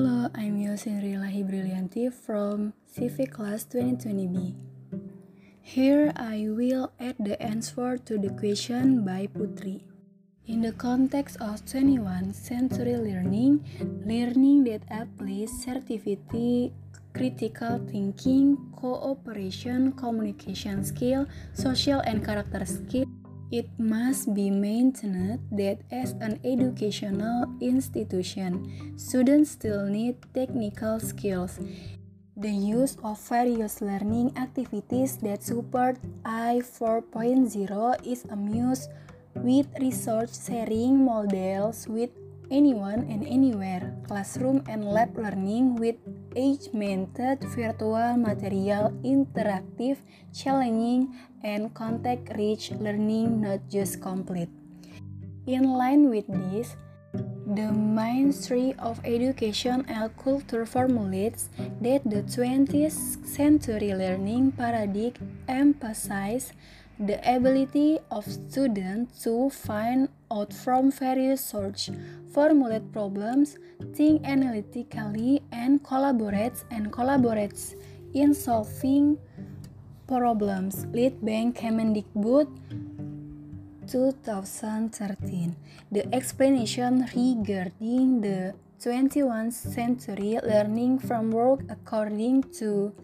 I'm Yosin Rilahi Brillianti from Civic Class 2020B. Here I will add the answer to the question by Putri. In the context of 21st century learning, learning that applies certificate, critical thinking, cooperation, communication skill, social and character skill, it must be maintained that as an educational institution, students still need technical skills. The use of various learning activities that support I 4.0 is a must with research sharing models with anyone and anywhere, classroom and lab learning with augmented virtual material, interactive, challenging, and contact-rich learning not just complete. In line with this, the Ministry of Education and Culture formulates that the 20th century learning paradigm emphasizes the ability of students to find out from various sources, formulate problems, think analytically, and collaborates and collaborates in solving problems. Litbang Kemendikbud 2013. The explanation regarding the 21st century learning framework according to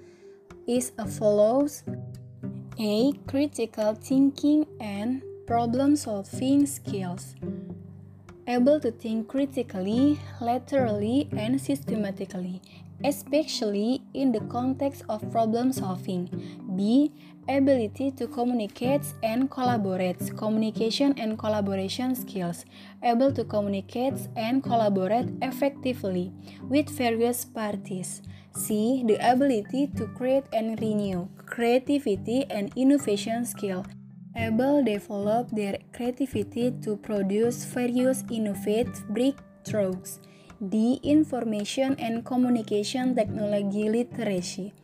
is as follows. A. Critical thinking and problem solving skills. Able to think critically, laterally, and systematically, especially in the context of problem solving. B. Ability to communicate and collaborate. Communication and collaboration skills. Able to communicate and collaborate effectively with various parties. C. The ability to create and renew, creativity and innovation skill. Able develop their creativity to produce various innovative breakthroughs. D. Information and communication technology literacy.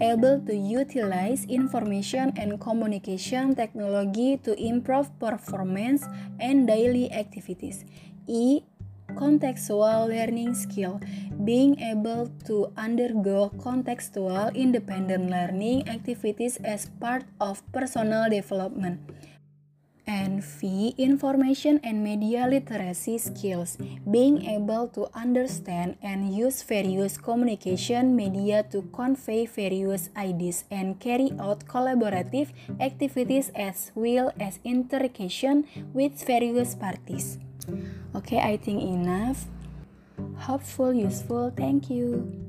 Able to utilize information and communication technology to improve performance and daily activities. E contextual learning skill, being able to undergo contextual independent learning activities as part of personal development. And V, information and media literacy skills, being able to understand and use various communication media to convey various ideas and carry out collaborative activities as well as interaction with various parties. Okay, I think enough. Hopeful, useful. Thank you.